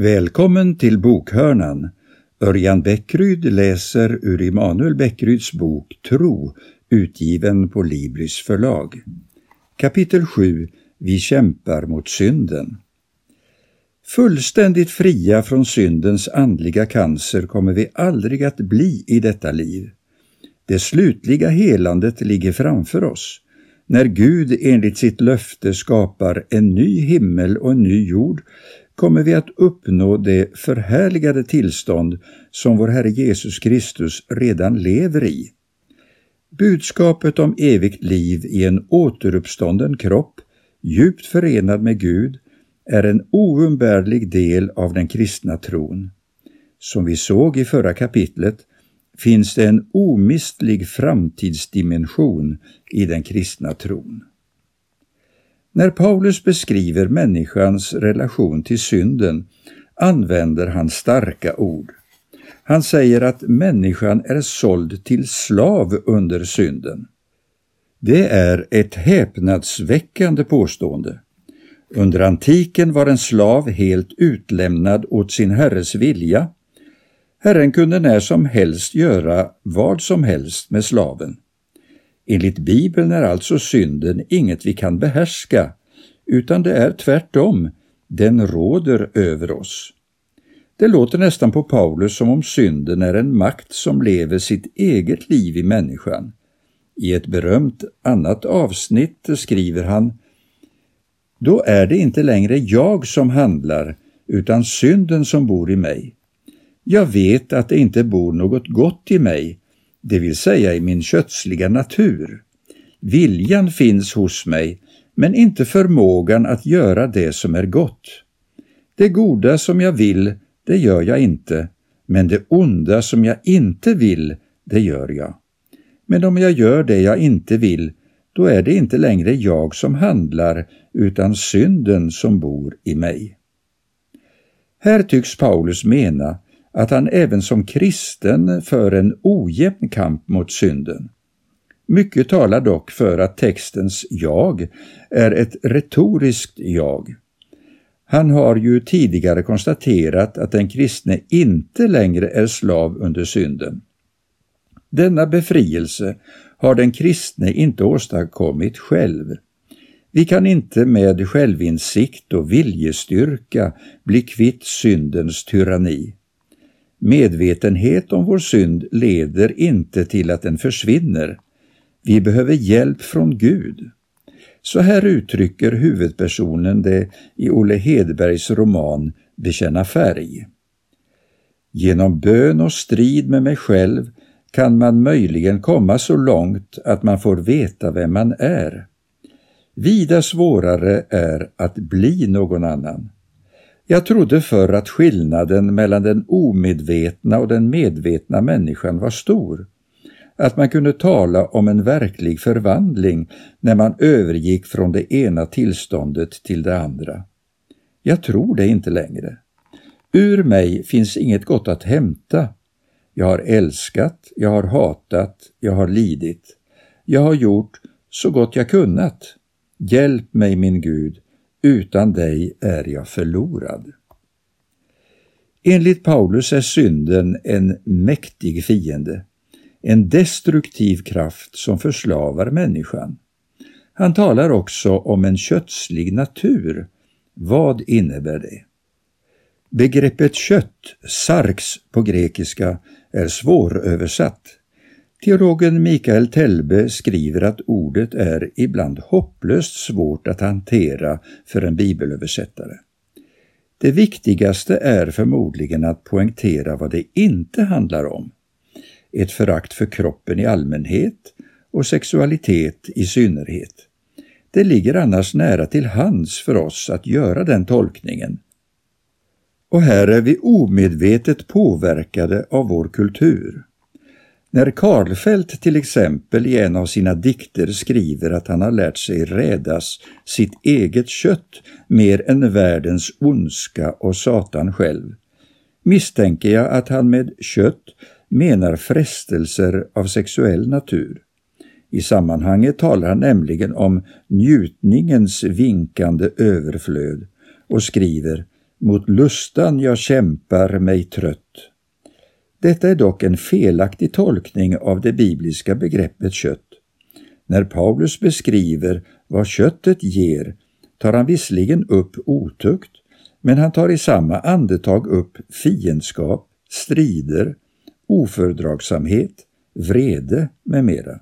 Välkommen till Bokhörnan. Örjan Bäckryd läser ur Immanuel Bäckryds bok Tro, utgiven på Libris förlag. Kapitel 7 Vi kämpar mot synden. Fullständigt fria från syndens andliga cancer kommer vi aldrig att bli i detta liv. Det slutliga helandet ligger framför oss, när Gud enligt sitt löfte skapar en ny himmel och en ny jord kommer vi att uppnå det förhärligade tillstånd som vår Herre Jesus Kristus redan lever i. Budskapet om evigt liv i en återuppstånden kropp, djupt förenad med Gud, är en oumbärlig del av den kristna tron. Som vi såg i förra kapitlet finns det en omistlig framtidsdimension i den kristna tron. När Paulus beskriver människans relation till synden använder han starka ord. Han säger att människan är såld till slav under synden. Det är ett häpnadsväckande påstående. Under antiken var en slav helt utlämnad åt sin herres vilja. Herren kunde när som helst göra vad som helst med slaven. Enligt Bibeln är alltså synden inget vi kan behärska, utan det är tvärtom, den råder över oss. Det låter nästan på Paulus som om synden är en makt som lever sitt eget liv i människan. I ett berömt annat avsnitt skriver han Då är det inte längre jag som handlar, utan synden som bor i mig. Jag vet att det inte bor något gott i mig, det vill säga i min kötsliga natur. Viljan finns hos mig, men inte förmågan att göra det som är gott. Det goda som jag vill, det gör jag inte, men det onda som jag inte vill, det gör jag. Men om jag gör det jag inte vill, då är det inte längre jag som handlar, utan synden som bor i mig. Här tycks Paulus mena att han även som kristen för en ojämn kamp mot synden. Mycket talar dock för att textens jag är ett retoriskt jag. Han har ju tidigare konstaterat att den kristne inte längre är slav under synden. Denna befrielse har den kristne inte åstadkommit själv. Vi kan inte med självinsikt och viljestyrka bli kvitt syndens tyranni. Medvetenhet om vår synd leder inte till att den försvinner. Vi behöver hjälp från Gud. Så här uttrycker huvudpersonen det i Olle Hedbergs roman Bekänna färg. Genom bön och strid med mig själv kan man möjligen komma så långt att man får veta vem man är. Vida svårare är att bli någon annan. Jag trodde förr att skillnaden mellan den omedvetna och den medvetna människan var stor. Att man kunde tala om en verklig förvandling när man övergick från det ena tillståndet till det andra. Jag tror det inte längre. Ur mig finns inget gott att hämta. Jag har älskat, jag har hatat, jag har lidit. Jag har gjort så gott jag kunnat. Hjälp mig min Gud, utan dig är jag förlorad. Enligt Paulus är synden en mäktig fiende, en destruktiv kraft som förslavar människan. Han talar också om en kötslig natur. Vad innebär det? Begreppet kött, sarx på grekiska, är svåröversatt. Teologen Mikael Telbe skriver att ordet är ibland hopplöst svårt att hantera för en bibelöversättare. Det viktigaste är förmodligen att poängtera vad det inte handlar om. Ett förakt för kroppen i allmänhet och sexualitet i synnerhet. Det ligger annars nära till hands för oss att göra den tolkningen. Och här är vi omedvetet påverkade av vår kultur. När Karlfeldt till exempel i en av sina dikter skriver att han har lärt sig rädas sitt eget kött mer än världens ondska och Satan själv, misstänker jag att han med kött menar frestelser av sexuell natur. I sammanhanget talar han nämligen om njutningens vinkande överflöd och skriver mot lustan jag kämpar mig trött. Detta är dock en felaktig tolkning av det bibliska begreppet kött. När Paulus beskriver vad köttet ger tar han visserligen upp otukt, men han tar i samma andetag upp fiendskap, strider, ofördragsamhet, vrede med mera.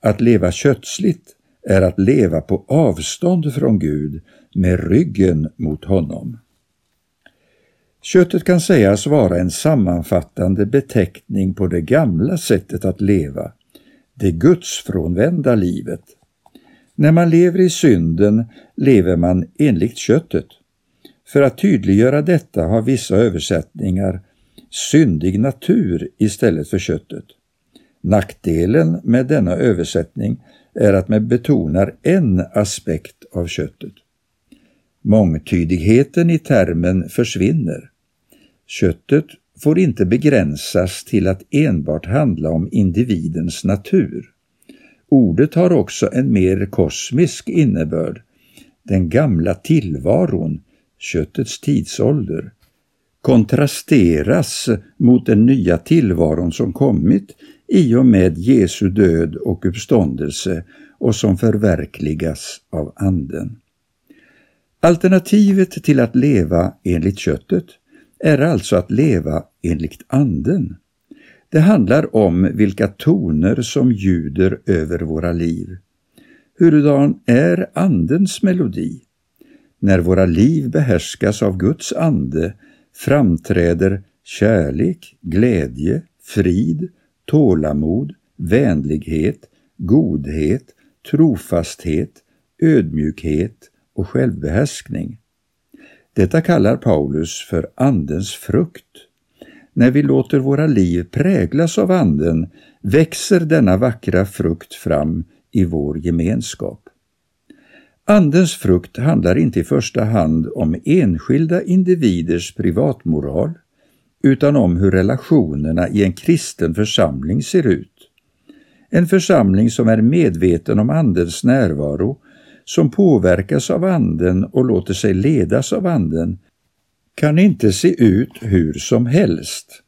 Att leva kötsligt är att leva på avstånd från Gud med ryggen mot honom. Köttet kan sägas vara en sammanfattande beteckning på det gamla sättet att leva, det gudsfrånvända livet. När man lever i synden lever man enligt köttet. För att tydliggöra detta har vissa översättningar syndig natur istället för köttet. Nackdelen med denna översättning är att man betonar en aspekt av köttet. Mångtydigheten i termen försvinner. Köttet får inte begränsas till att enbart handla om individens natur. Ordet har också en mer kosmisk innebörd. Den gamla tillvaron, köttets tidsålder, kontrasteras mot den nya tillvaron som kommit i och med Jesu död och uppståndelse och som förverkligas av Anden. Alternativet till att leva enligt köttet är alltså att leva enligt Anden. Det handlar om vilka toner som ljuder över våra liv. Hurudan är Andens melodi? När våra liv behärskas av Guds ande framträder kärlek, glädje, frid, tålamod, vänlighet, godhet, trofasthet, ödmjukhet och självbehärskning. Detta kallar Paulus för Andens frukt. När vi låter våra liv präglas av Anden växer denna vackra frukt fram i vår gemenskap. Andens frukt handlar inte i första hand om enskilda individers privatmoral utan om hur relationerna i en kristen församling ser ut. En församling som är medveten om Andens närvaro, som påverkas av Anden och låter sig ledas av Anden, kan inte se ut hur som helst.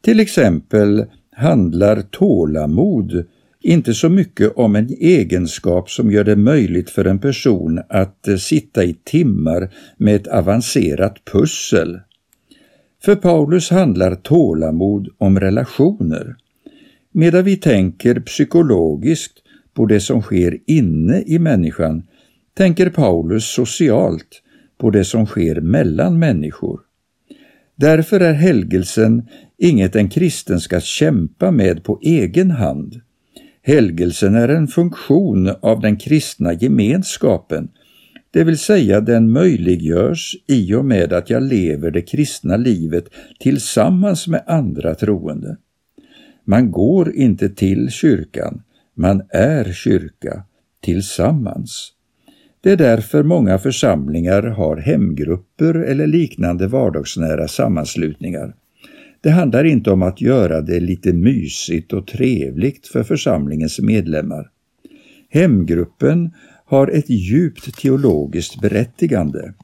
Till exempel handlar tålamod inte så mycket om en egenskap som gör det möjligt för en person att eh, sitta i timmar med ett avancerat pussel. För Paulus handlar tålamod om relationer. Medan vi tänker psykologiskt på det som sker inne i människan tänker Paulus socialt på det som sker mellan människor. Därför är helgelsen inget en kristen ska kämpa med på egen hand. Helgelsen är en funktion av den kristna gemenskapen det vill säga den möjliggörs i och med att jag lever det kristna livet tillsammans med andra troende. Man går inte till kyrkan, man är kyrka, tillsammans. Det är därför många församlingar har hemgrupper eller liknande vardagsnära sammanslutningar. Det handlar inte om att göra det lite mysigt och trevligt för församlingens medlemmar. Hemgruppen har ett djupt teologiskt berättigande.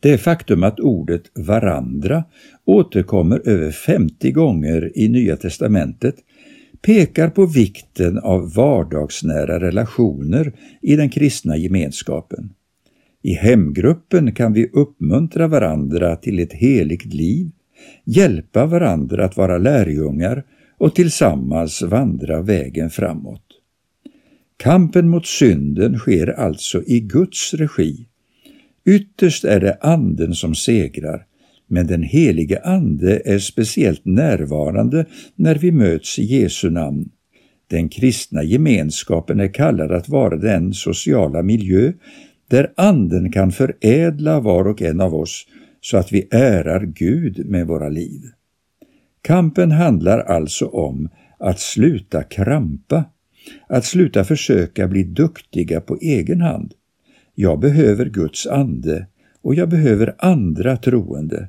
Det faktum att ordet varandra återkommer över 50 gånger i Nya testamentet pekar på vikten av vardagsnära relationer i den kristna gemenskapen. I hemgruppen kan vi uppmuntra varandra till ett heligt liv, hjälpa varandra att vara lärjungar och tillsammans vandra vägen framåt. Kampen mot synden sker alltså i Guds regi. Ytterst är det Anden som segrar, men den helige Ande är speciellt närvarande när vi möts i Jesu namn. Den kristna gemenskapen är kallad att vara den sociala miljö där Anden kan förädla var och en av oss så att vi ärar Gud med våra liv. Kampen handlar alltså om att sluta krampa att sluta försöka bli duktiga på egen hand. Jag behöver Guds ande och jag behöver andra troende.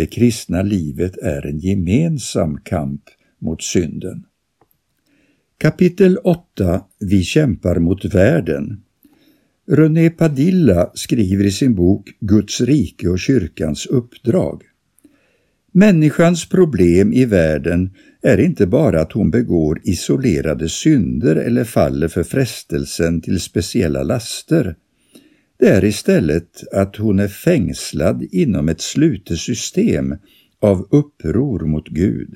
Det kristna livet är en gemensam kamp mot synden. Kapitel 8 Vi kämpar mot världen René Padilla skriver i sin bok Guds rike och kyrkans uppdrag. Människans problem i världen är inte bara att hon begår isolerade synder eller faller för frestelsen till speciella laster. Det är istället att hon är fängslad inom ett slutet system av uppror mot Gud.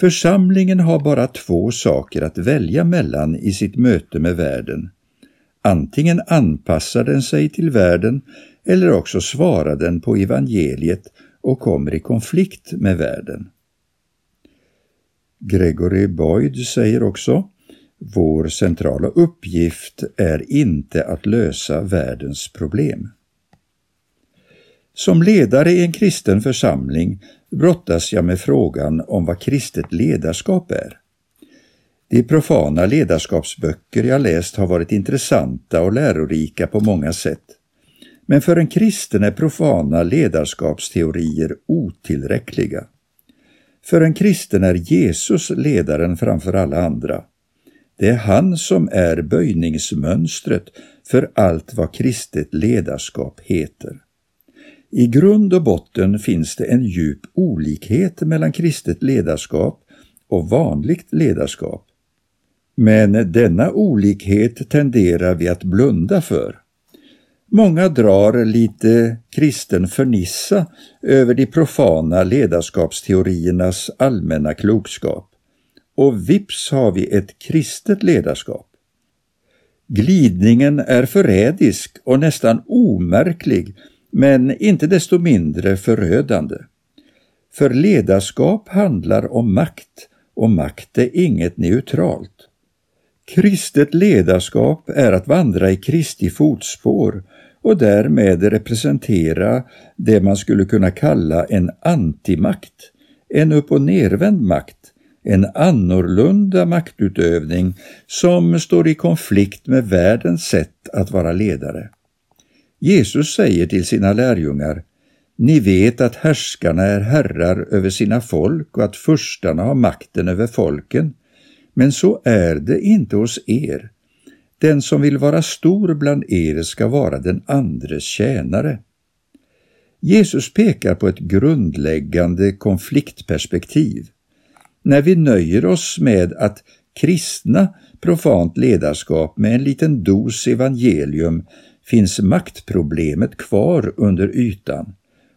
Församlingen har bara två saker att välja mellan i sitt möte med världen. Antingen anpassar den sig till världen eller också svarar den på evangeliet och kommer i konflikt med världen. Gregory Boyd säger också vår centrala uppgift är inte att lösa världens problem. Som ledare i en kristen församling brottas jag med frågan om vad kristet ledarskap är. De profana ledarskapsböcker jag läst har varit intressanta och lärorika på många sätt. Men för en kristen är profana ledarskapsteorier otillräckliga. För en kristen är Jesus ledaren framför alla andra. Det är han som är böjningsmönstret för allt vad kristet ledarskap heter. I grund och botten finns det en djup olikhet mellan kristet ledarskap och vanligt ledarskap. Men denna olikhet tenderar vi att blunda för. Många drar lite kristen fernissa över de profana ledarskapsteoriernas allmänna klokskap. Och vips har vi ett kristet ledarskap. Glidningen är förrädisk och nästan omärklig men inte desto mindre förödande. För ledarskap handlar om makt och makt är inget neutralt. Kristet ledarskap är att vandra i Kristi fotspår och därmed representera det man skulle kunna kalla en antimakt, en upp och nervänd makt, en annorlunda maktutövning som står i konflikt med världens sätt att vara ledare. Jesus säger till sina lärjungar Ni vet att härskarna är herrar över sina folk och att furstarna har makten över folken. Men så är det inte hos er. Den som vill vara stor bland er ska vara den andres tjänare. Jesus pekar på ett grundläggande konfliktperspektiv. När vi nöjer oss med att kristna profant ledarskap med en liten dos evangelium finns maktproblemet kvar under ytan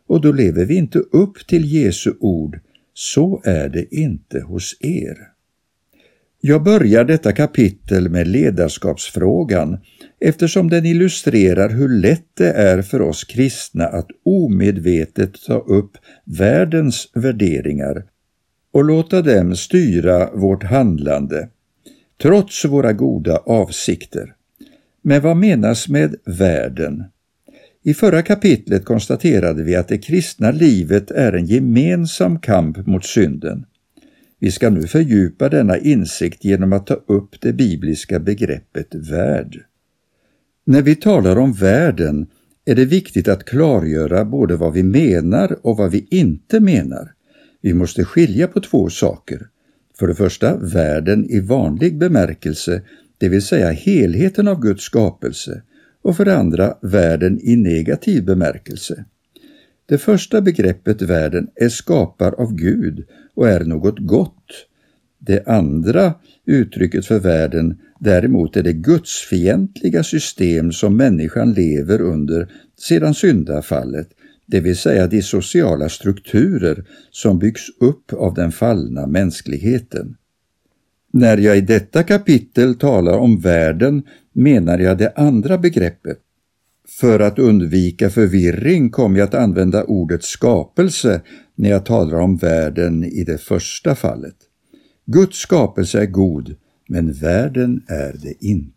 och då lever vi inte upp till Jesu ord, så är det inte hos er. Jag börjar detta kapitel med ledarskapsfrågan eftersom den illustrerar hur lätt det är för oss kristna att omedvetet ta upp världens värderingar och låta dem styra vårt handlande, trots våra goda avsikter. Men vad menas med världen? I förra kapitlet konstaterade vi att det kristna livet är en gemensam kamp mot synden. Vi ska nu fördjupa denna insikt genom att ta upp det bibliska begreppet värld. När vi talar om världen är det viktigt att klargöra både vad vi menar och vad vi inte menar. Vi måste skilja på två saker. För det första världen i vanlig bemärkelse det vill säga helheten av Guds skapelse, och för det andra världen i negativ bemärkelse. Det första begreppet världen är skapad av Gud och är något gott. Det andra uttrycket för världen däremot är det gudsfientliga system som människan lever under sedan syndafallet, det vill säga de sociala strukturer som byggs upp av den fallna mänskligheten. När jag i detta kapitel talar om världen menar jag det andra begreppet. För att undvika förvirring kommer jag att använda ordet skapelse när jag talar om världen i det första fallet. Guds skapelse är god, men världen är det inte.